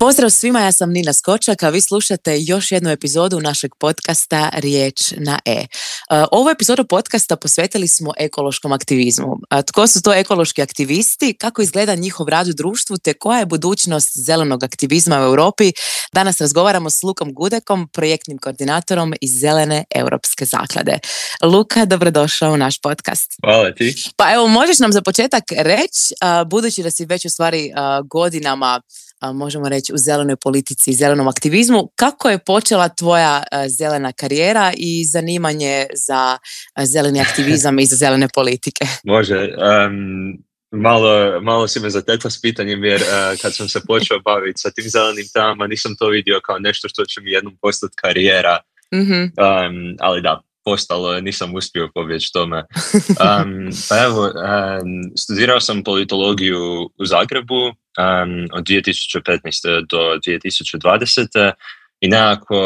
Pozdrav svima, ja sam Nina Skočak, a vi slušate još jednu epizodu našeg podcasta Riječ na E. e ovu epizodu podcasta posvetili smo ekološkom aktivizmu. Tko su to ekološki aktivisti, kako izgleda njihov rad u društvu, te koja je budućnost zelenog aktivizma u Europi? Danas razgovaramo s Lukom Gudekom, projektnim koordinatorom iz Zelene Europske zaklade. Luka, dobrodošao u naš podcast. Hvala ti. Pa evo, možeš nam za početak reći, budući da si već u stvari godinama možemo reći, u zelenoj politici i zelenom aktivizmu. Kako je počela tvoja e, zelena karijera i zanimanje za e, zeleni aktivizam i za zelene politike? Može. malo, malo si me zatekla s pitanjem jer e, kad sam se počeo baviti sa tim zelenim temama nisam to vidio kao nešto što će mi jednom postati karijera. Mhm. ali da, postalo, nisam uspio pobjeći tome. Um, pa evo, um, studirao sam politologiju u Zagrebu, od 2015. do 2020. I nekako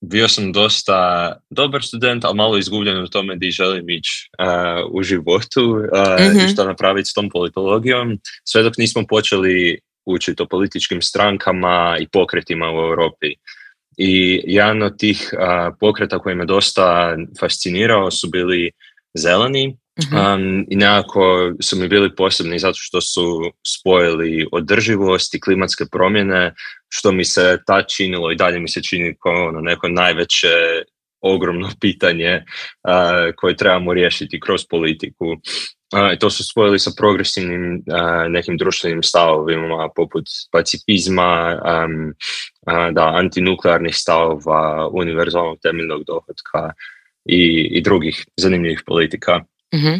bio sam dosta dobar student, ali malo izgubljen u tome di želim ići e, u životu e, i mhm. što napraviti s tom politologijom. Sve dok nismo počeli učiti o političkim strankama i pokretima u Europi. I jedan od tih e, pokreta koji me dosta fascinirao su bili zeleni, Um, I nekako su mi bili posebni zato što su spojili održivost i klimatske promjene, što mi se ta činilo i dalje mi se čini kao ono neko najveće ogromno pitanje koje trebamo riješiti kroz politiku. I to su spojili sa progresivnim nekim društvenim stavovima poput pacifizma, um, da, antinuklearnih stavova, univerzalnog temeljnog dohodka i, i drugih zanimljivih politika. Mm-hmm.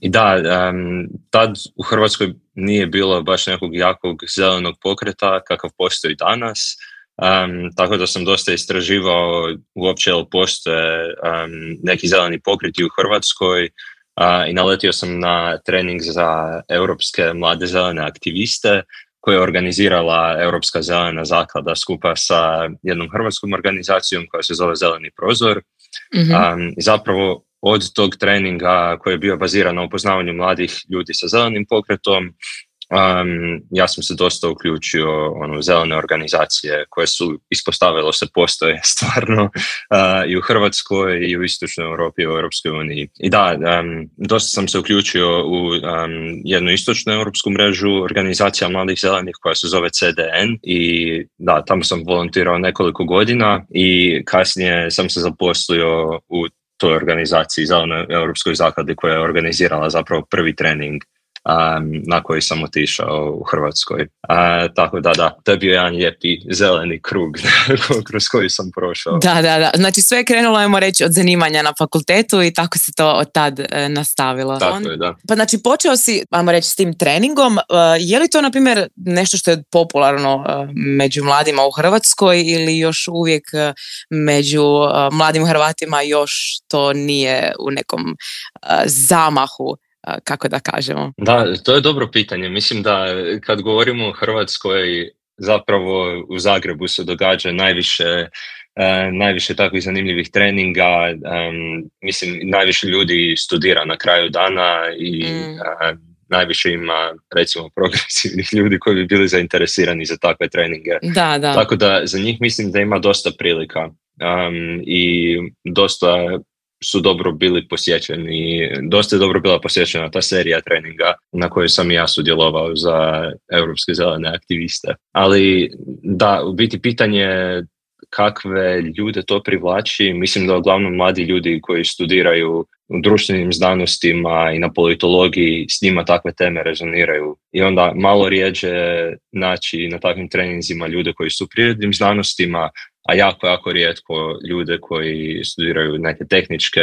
I da, um, tad u Hrvatskoj nije bilo baš nekog jakog zelenog pokreta kakav postoji danas, um, tako da sam dosta istraživao uopće li postoje neki zeleni pokreti u Hrvatskoj uh, i naletio sam na trening za europske mlade zelene aktiviste koje je organizirala Europska zelena zaklada skupa sa jednom hrvatskom organizacijom koja se zove Zeleni prozor. Mm-hmm. Um, zapravo od tog treninga koji je bio baziran na upoznavanju mladih ljudi sa zelenim pokretom, um, ja sam se dosta uključio ono, zelene organizacije koje su ispostavilo se postoje stvarno uh, i u Hrvatskoj i u Istočnoj Europi i u Europskoj uniji. I da, um, dosta sam se uključio u um, jednu istočnu europsku mrežu organizacija mladih zelenih koja se zove CDN i da, tamo sam volontirao nekoliko godina i kasnije sam se zaposlio u toj organizaciji, za onoj Europskoj zakladi koja je organizirala zapravo prvi trening um, na koji sam otišao u Hrvatskoj. tako da, da, to je bio jedan lijepi zeleni krug kroz koji sam prošao. Da, da, da. Znači sve je krenulo, ajmo reći, od zanimanja na fakultetu i tako se to od tad e, nastavilo. Tako je, da. Pa znači počeo si, ajmo reći, s tim treningom. E, je li to, na primjer, nešto što je popularno e, među mladima u Hrvatskoj ili još uvijek među mladim Hrvatima još to nije u nekom zamahu? kako da kažemo? Da, to je dobro pitanje. Mislim da e, kad govorimo o Hrvatskoj, zapravo u Zagrebu se događa najviše e, takvih zanimljivih treninga, e, mislim najviše ljudi studira na kraju dana i mm. najviše ima recimo progresivnih ljudi koji bi bili zainteresirani za takve treninge. Da, da. Tako da za njih mislim da ima dosta prilika i dosta su dobro bili posjećeni, dosta je dobro bila posjećena ta serija treninga na kojoj sam i ja sudjelovao za europske zelene aktiviste. Ali da, u biti pitanje kakve ljude to privlači, mislim da uglavnom mladi ljudi koji studiraju u društvenim znanostima i na politologiji s njima takve teme rezoniraju. I onda malo rijeđe naći na takvim treninzima ljude koji su u prirodnim znanostima, a jako, jako rijetko ljude koji studiraju neke tehničke,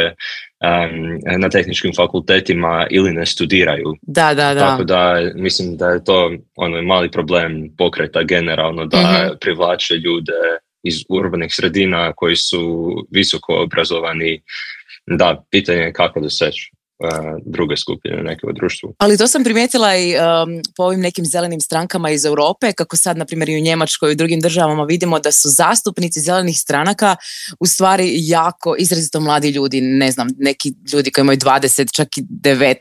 na tehničkim fakultetima ili ne studiraju. Da, da, da. Tako da mislim da je to ono mali problem pokreta generalno da mm privlače ljude iz urbanih sredina koji su visoko obrazovani. Da, pitanje je kako doseći druge skupine neke u društvu. Ali to sam primijetila i um, po ovim nekim zelenim strankama iz Europe, kako sad, na primjer, i u Njemačkoj i u drugim državama vidimo da su zastupnici zelenih stranaka u stvari jako izrazito mladi ljudi, ne znam, neki ljudi koji imaju 20, čak i 19,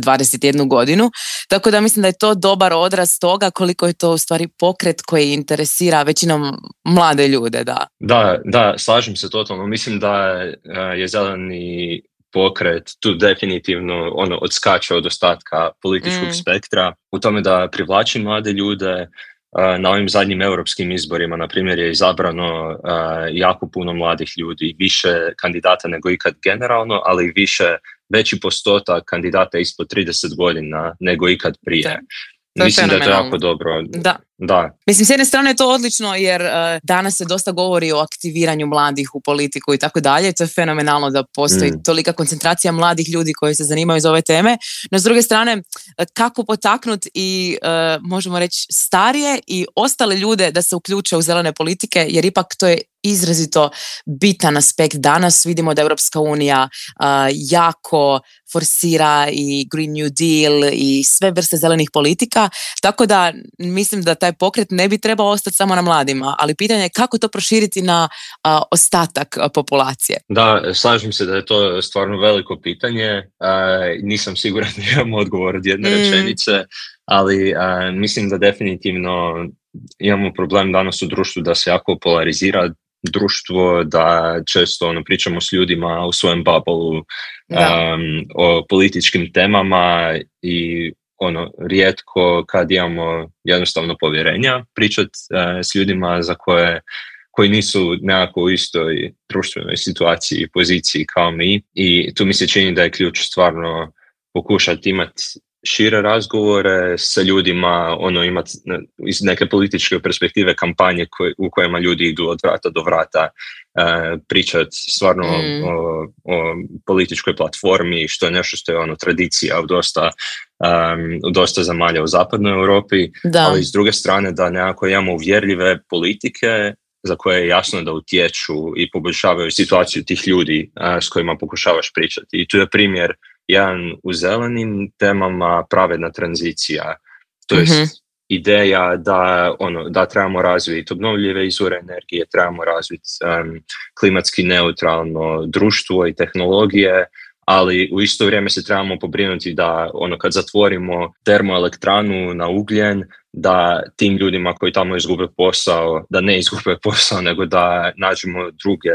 21 godinu, tako da mislim da je to dobar odraz toga koliko je to u stvari pokret koji interesira većinom mlade ljude, da. Da, da, slažem se totalno. Mislim da e, je zeleni pokret tu definitivno ono odskače od ostatka političkog mm. spektra u tome da privlači mlade ljude. Na ovim zadnjim europskim izborima, na primjer, je izabrano jako puno mladih ljudi, više kandidata nego ikad generalno, ali više veći postotak kandidata ispod 30 godina nego ikad prije. To Mislim je da je to jako dobro. Da. da. Mislim, s jedne strane je to odlično jer e, danas se dosta govori o aktiviranju mladih u politiku i tako dalje. To je fenomenalno da postoji mm. tolika koncentracija mladih ljudi koji se zanimaju za ove teme. No, s druge strane, e, kako potaknuti i e, možemo reći starije i ostale ljude da se uključe u zelene politike jer ipak to je izrazito bitan aspekt danas. Vidimo da Europska unija jako forsira i Green New Deal i sve vrste zelenih politika, tako da mislim da taj pokret ne bi trebao ostati samo na mladima, ali pitanje je kako to proširiti na ostatak populacije. Da, slažem se da je to stvarno veliko pitanje. nisam siguran da imamo odgovor od jedne mm. rečenice, ali mislim da definitivno imamo problem danas u društvu da se jako polarizira društvo da često ono, pričamo s ljudima u svojem bubble um, o političkim temama i ono rijetko kad imamo jednostavno povjerenja pričat e, s ljudima za koje koji nisu nekako u istoj društvenoj situaciji i poziciji kao mi i tu mi se čini da je ključ stvarno pokušati imati šire razgovore sa ljudima, ono ima iz neke političke perspektive kampanje koje, u kojima ljudi idu od vrata do vrata, e, pričati stvarno mm. o, političkoj platformi, što je nešto što je ono tradicija u dosta, dosta zamalja u zapadnoj Europi, da. ali s druge strane da nekako imamo uvjerljive politike za koje je jasno da utječu i poboljšavaju situaciju tih ljudi s kojima pokušavaš pričati. I tu je primjer jedan u zelenim temama pravedna tranzicija. To je mhm. ideja da, ono, da trebamo razviti obnovljive izvore energije, trebamo razviti klimatski neutralno društvo i tehnologije, ali u isto vrijeme se trebamo pobrinuti da ono kad zatvorimo termoelektranu na ugljen, da tim ljudima koji tamo izgube posao, da ne izgube posao, nego da nađemo druge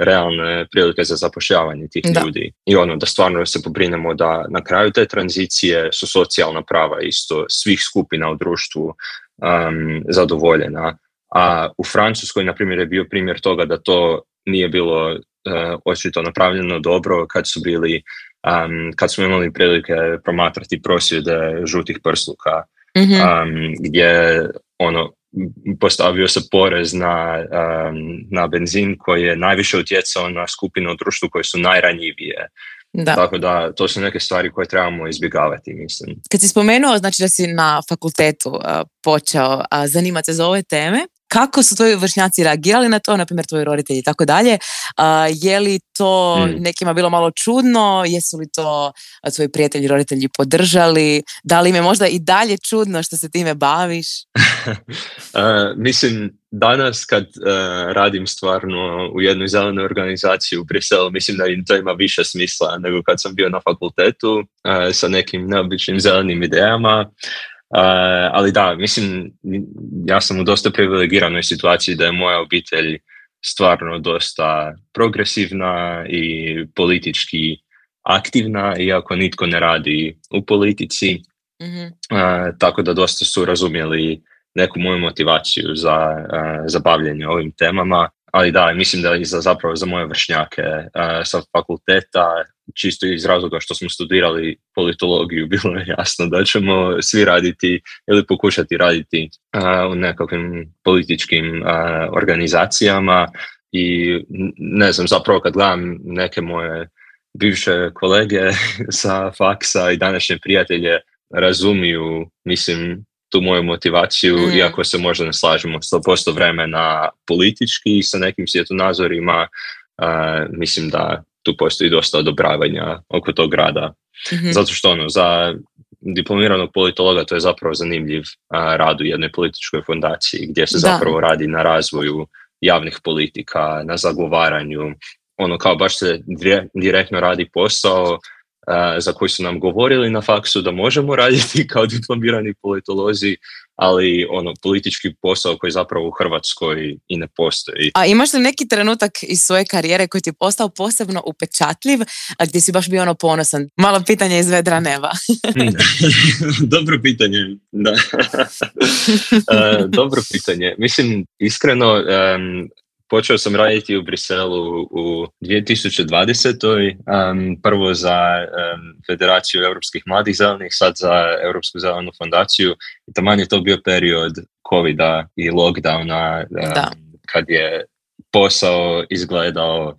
realne prilike za zapošljavanje tih ljudi. I ono, da stvarno se pobrinemo da na kraju te tranzicije su socijalna prava isto svih skupina u društvu um, zadovoljena. A u Francuskoj, na primjer, je bio primjer toga da to nije bilo uh, očito napravljeno dobro kad su bili um, kad smo imali prilike promatrati prosvjede žutih prsluka mhm. um, gdje ono postavio se porez na, na benzin koji je najviše utjecao na skupine u društvu koje su najranjivije. Da. Tako da, to su neke stvari koje trebamo izbjegavati, mislim. Kad si spomenuo, znači da si na fakultetu uh, počeo uh, zanimati se za ove teme, kako su tvoji vršnjaci reagirali na to, na primjer tvoji roditelji i tako dalje? Je li to mm. nekima bilo malo čudno? Jesu li to tvoji prijatelji i roditelji podržali? Da li im je možda i dalje čudno što se time baviš? mislim, danas kad radim stvarno u jednoj zelenoj organizaciji u Briselu, mislim da im to ima više smisla nego kad sam bio na fakultetu sa nekim neobičnim zelenim idejama ali da, mislim, ja sam u dosta privilegiranoj situaciji da je moja obitelj stvarno dosta progresivna i politički aktivna, iako nitko ne radi u politici, mhm. tako da dosta su razumjeli neku moju motivaciju za, bavljenje ovim temama, ali da, mislim da i za, zapravo za moje vršnjake sa fakulteta čisto iz razloga što smo studirali politologiju, bilo je jasno da ćemo svi raditi ili pokušati raditi u nekakvim političkim organizacijama i ne znam, zapravo kad gledam neke moje bivše kolege sa faksa i današnje prijatelje razumiju, mislim, tu moju motivaciju, mm. iako se možda ne slažemo 100% vremena politički sa nekim svjetonazorima, mislim da tu postoji dosta odobravanja oko tog rada. Mhm. Zato što ono, za diplomiranog politologa to je zapravo zanimljiv a, rad u jednoj političkoj fondaciji gdje se zapravo radi na razvoju javnih politika, na zagovaranju, ono kao baš se direktno radi posao za koji su nam govorili na faksu da možemo raditi kao diplomirani politolozi, ali ono politički posao koji zapravo u Hrvatskoj i ne postoji. A imaš li neki trenutak iz svoje karijere koji ti je postao posebno upečatljiv, a gdje si baš bio ono ponosan? Malo pitanje iz vedra dobro pitanje, da. E, dobro pitanje. Mislim, iskreno, počeo sam raditi u Briselu u 2020. prvo za Federaciju europskih mladih zelenih, sad za Europsku zelenu fondaciju. I taman je to bio period covida i lockdowna kad je posao izgledao uh,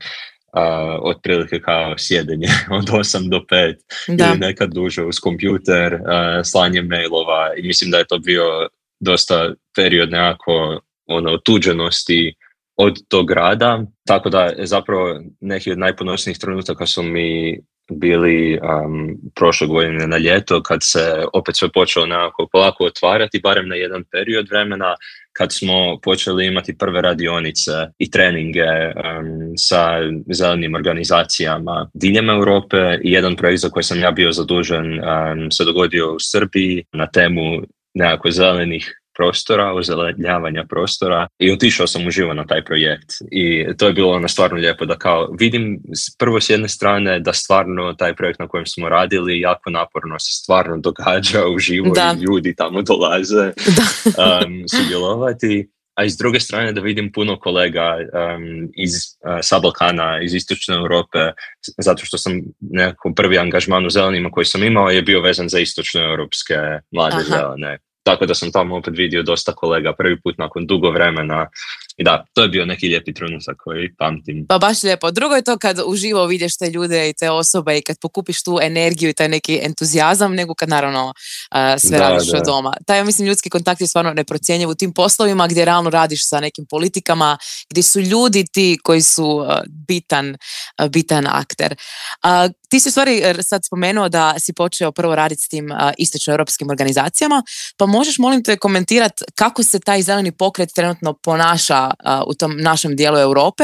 otprilike kao sjedenje od 8 do 5 da. ili nekad duže uz kompjuter, slanje mailova i mislim da je to bio dosta period nekako ono, otuđenosti od tog grada. Tako da zapravo neki od najponosnijih trenutaka su mi bili um, prošle godine na ljeto kad se opet sve počelo nekako polako otvarati, barem na jedan period vremena kad smo počeli imati prve radionice i treninge um, sa zelenim organizacijama diljem Europe i jedan projekt za koji sam ja bio zadužen um, se dogodio u Srbiji na temu nekako zelenih prostora, ozelenjavanja prostora i otišao sam uživo na taj projekt i to je bilo ono stvarno lijepo da kao vidim prvo s jedne strane da stvarno taj projekt na kojem smo radili jako naporno se stvarno događa uživo da. i ljudi tamo dolaze da. um, sudjelovati a iz druge strane da vidim puno kolega um, iz uh, sa Balkana, iz istočne Europe, zato što sam nekako prvi angažman u zelenima koji sam imao je bio vezan za Istočne europske mlade Aha. zelene. Tako da sam tamo opet vidio dosta kolega prvi put nakon dugo vremena i da, to je bio neki lijepi trenutak koji pamtim. Pa baš lijepo. Drugo je to kad uživo vidiš te ljude i te osobe i kad pokupiš tu energiju i taj neki entuzijazam, nego kad naravno uh, sve radiš da. od doma. Taj, mislim, ljudski kontakt je stvarno neprocijenjiv u tim poslovima gdje realno radiš sa nekim politikama, gdje su ljudi ti koji su uh, bitan, uh, bitan akter. Ti si u stvari sad spomenuo da si počeo prvo raditi s tim istočnoeuropskim organizacijama, pa možeš molim te komentirati kako se taj zeleni pokret trenutno ponaša u tom našem dijelu Europe.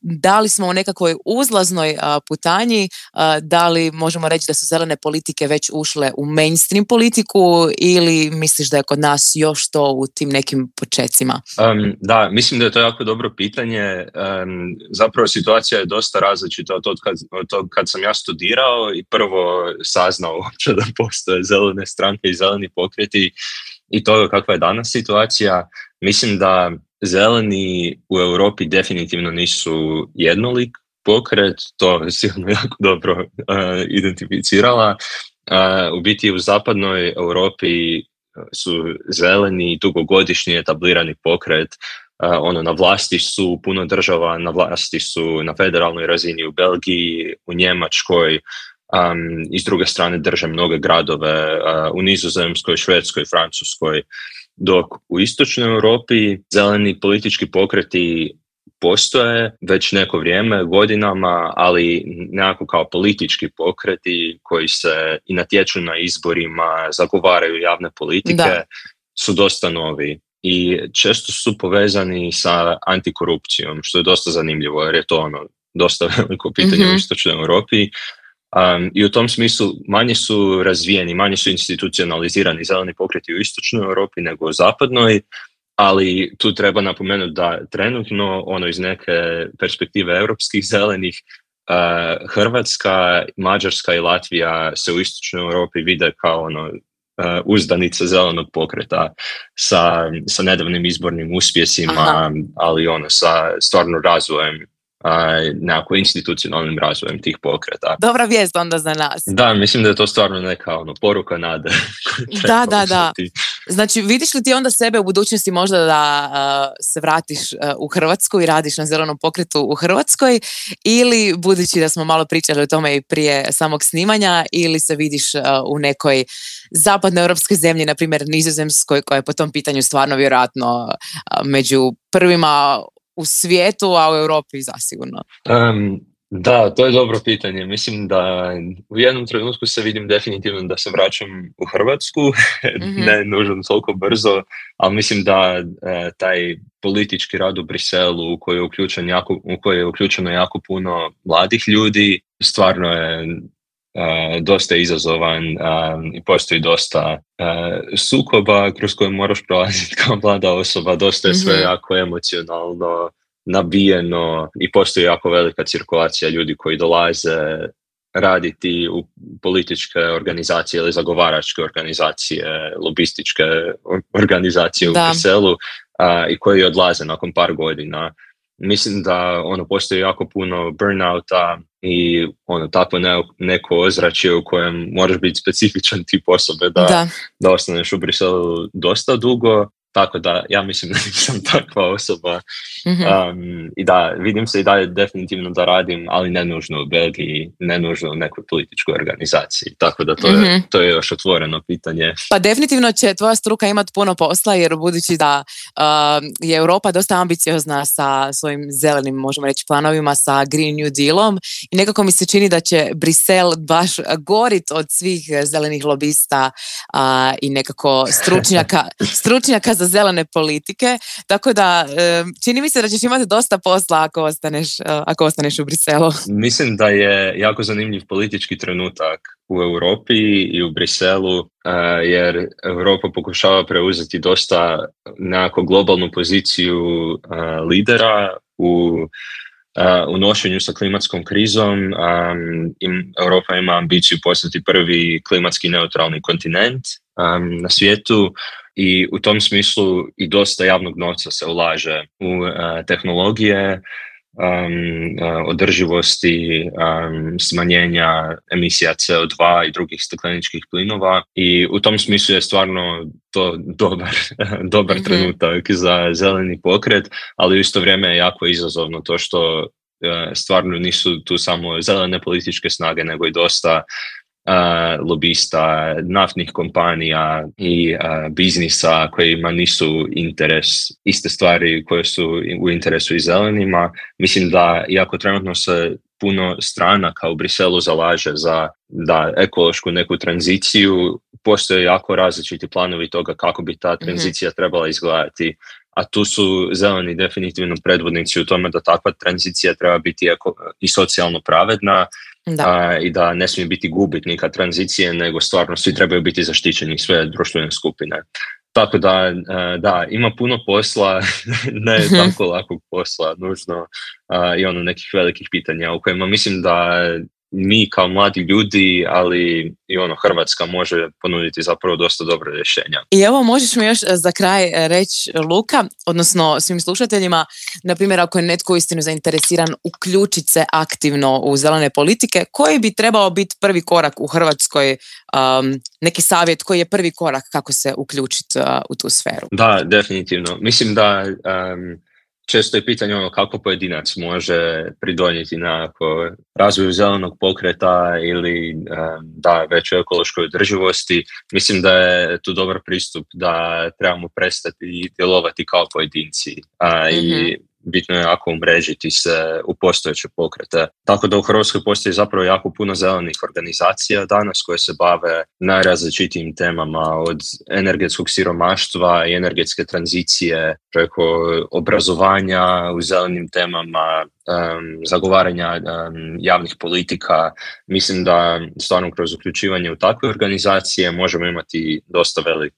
Da li smo u nekakvoj uzlaznoj putanji, da li možemo reći da su zelene politike već ušle u mainstream politiku ili misliš da je kod nas još to u tim nekim počecima? da, mislim da je to jako dobro pitanje. zapravo situacija je dosta različita od tog kad, od kad sam ja studirao i prvo saznao uopće da postoje zelene stranke i zeleni pokreti i toga kakva je danas situacija. Mislim da zeleni u Europi definitivno nisu jednolik pokret, to je sigurno jako dobro identificirala. u biti u zapadnoj Europi su zeleni dugogodišnji etablirani pokret, ono na vlasti su puno država, na vlasti su na federalnoj razini u Belgiji, u Njemačkoj, um, i s druge strane drže mnoge gradove u Nizozemskoj, Švedskoj, Francuskoj dok u istočnoj Europi zeleni politički pokreti postoje već neko vrijeme, godinama, ali nekako kao politički pokreti koji se i natječu na izborima, zagovaraju javne politike, su dosta novi i često su povezani sa antikorupcijom, što je dosta zanimljivo jer je to ono dosta veliko pitanje u mhm. istočnoj Europi, Um, I u tom smislu manje su razvijeni, manje su institucionalizirani zeleni pokreti u istočnoj Europi nego u zapadnoj, ali tu treba napomenuti da trenutno ono iz neke perspektive europskih zelenih uh, Hrvatska, Mađarska i Latvija se u istočnoj Europi vide kao ono Uh, uzdanica zelenog pokreta sa, sa nedavnim izbornim uspjesima, ali ono sa stvarno razvojem nekako institucionalnim razvojem tih pokreta. Dobra vijest onda za nas. Da, mislim da je to stvarno neka ono, poruka nade. da, da, da. Znači, vidiš li ti onda sebe u budućnosti možda da se vratiš u Hrvatsku i radiš na zelenom pokretu u Hrvatskoj ili budući da smo malo pričali o tome i prije samog snimanja ili se vidiš u nekoj zapadnoeuropskoj zemlji, na primjer Nizozemskoj koja je po tom pitanju stvarno vjerojatno među prvima u svijetu, a u Europi zasigurno? Um, da, to je dobro pitanje. Mislim da u jednom trenutku se vidim definitivno da se vraćam u Hrvatsku, mm ne nužno toliko brzo, ali mislim da e, taj politički rad u Briselu u koji je uključen jako, u koji je uključeno jako puno mladih ljudi, stvarno je Eh, dosta je izazovan eh, i postoji dosta eh, sukoba kroz koje moraš prolaziti kao mlada osoba, dosta je sve mhm. jako emocionalno, nabijeno i postoji jako velika cirkulacija ljudi koji dolaze raditi u političke organizacije ili zagovaračke organizacije, lobističke organizacije u Briselu i koji odlaze nakon par godina mislim da ono postoji jako puno burnouta i ono takvo ne, neko ozračje u kojem moraš biti specifičan tip osobe da, da. da ostaneš u Briselu dosta dugo tako da ja mislim da nisam takva osoba. Mhm. I da, vidim se i dalje definitivno da radim, ali ne nužno u Belgiji, ne nužno u nekoj političkoj organizaciji. Tako da to, je, mhm. to je još otvoreno pitanje. Pa definitivno će tvoja struka imati puno posla jer budući da uh, je Europa dosta ambiciozna sa svojim zelenim, možemo reći, planovima sa Green New Dealom i nekako mi se čini da će Brisel baš gorit od svih zelenih lobista uh, i nekako stručnjaka, stručnjaka za zelene politike, tako da čini mi se da ćeš imati dosta posla ako ostaneš, e, ako ostaneš u Briselu. Mislim da je jako zanimljiv politički trenutak u Europi i u Briselu, e, jer Europa pokušava preuzeti dosta nekako globalnu poziciju e, lidera u u nošenju sa klimatskom krizom um, Europa ima ambiciju postati prvi klimatski neutralni kontinent na svijetu i u tom smislu i dosta javnog novca se ulaže u e, tehnologije, um, e, održivosti, um, smanjenja emisija CO2 i drugih stakleničkih plinova i u tom smislu je stvarno to dobar, dobar mm-hmm. trenutak za zeleni pokret, ali u isto vrijeme je jako izazovno to što e, stvarno nisu tu samo zelene političke snage, nego i dosta lobista, naftnih kompanija i biznisa kojima nisu interes iste stvari koje su u interesu i zelenima. Mislim da iako trenutno se puno strana kao u Briselu zalaže za da ekološku neku tranziciju, postoje jako različiti planovi toga kako bi ta mhm. tranzicija trebala izgledati a tu su zeleni definitivno predvodnici u tome da takva tranzicija treba biti i socijalno pravedna da. i da ne smije biti gubitnika tranzicije, nego stvarno svi trebaju biti zaštićeni, sve društvene skupine. Tako da, da, ima puno posla, ne mhm. tako lakog posla, nužno, i ono nekih velikih pitanja u kojima mislim da mi kao mladi ljudi, ali i ono Hrvatska može ponuditi zapravo dosta dobro rješenja. I evo možeš mi još e, za kraj e, reći e, Luka, odnosno svim slušateljima, na primjer ako je netko istinu zainteresiran uključiti se aktivno u zelene politike, koji bi trebao biti prvi korak u Hrvatskoj, neki savjet koji je prvi korak kako se uključiti u tu sferu? Da, definitivno. Mislim da često je pitanje ono kako pojedinac može pridonijeti na razvoju zelenog pokreta ili da većoj ekološkoj održivosti. Mislim da je tu dobar pristup da trebamo prestati djelovati kao pojedinci. I mhm bitno je jako umrežiti se u postojeće pokrete. Tako da u Hrvatskoj postoji zapravo jako puno zelenih organizacija danas koje se bave najrazličitijim temama od energetskog siromaštva i energetske tranzicije preko obrazovanja u zelenim temama, zagovaranja javnih politika. Mislim da stvarno kroz uključivanje u takve organizacije možemo imati dosta velik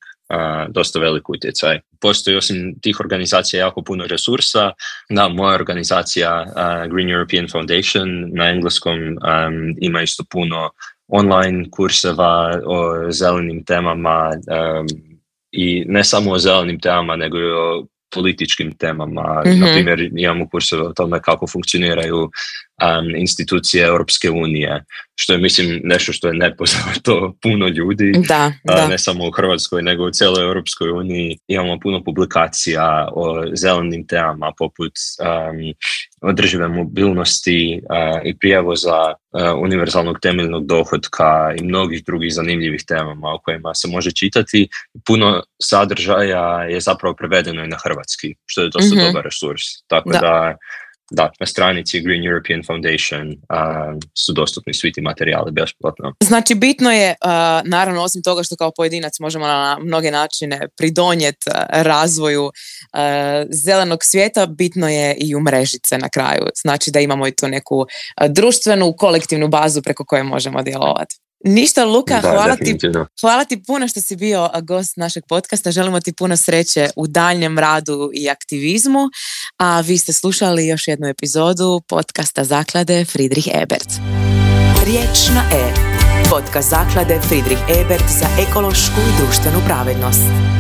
dosta velik utjecaj. Postoji osim tih organizacija jako puno resursa. na moja organizacija Green European Foundation na engleskom ima isto puno online kurseva o zelenim temama i ne samo o zelenim temama, nego i o političkim temama. Mm-hmm. Na imamo kurse o tome kako funkcioniraju um, institucije Europske unije, što je, mislim, nešto što je nepoznato puno ljudi, da, da. ne samo u Hrvatskoj, nego u cijeloj Europskoj uniji. Imamo puno publikacija o zelenim temama, poput um, održive mobilnosti i prijevoza za univerzalnog temeljnog dohotka i mnogih drugih zanimljivih temama o kojima se može čitati. Puno sadržaja je zapravo prevedeno i na hrvatski, što je dosta mhm. dobar resurs. Tako da da, na stranici Green European Foundation uh, su dostupni svi ti materijali besplatno. Znači bitno je, naravno osim toga što kao pojedinac možemo na mnoge načine pridonijeti razvoju zelenog svijeta, bitno je i umrežiti se na kraju. Znači da imamo i tu neku društvenu, kolektivnu bazu preko koje možemo djelovati. Ništa, Luka, da, hvala, ti, hvala ti puno što si bio gost našeg podcasta. Želimo ti puno sreće u daljnjem radu i aktivizmu. A vi ste slušali još jednu epizodu podcasta Zaklade Friedrich Ebert. Riječ na E. Podcast Zaklade Friedrich Ebert za ekološku i društvenu pravednost.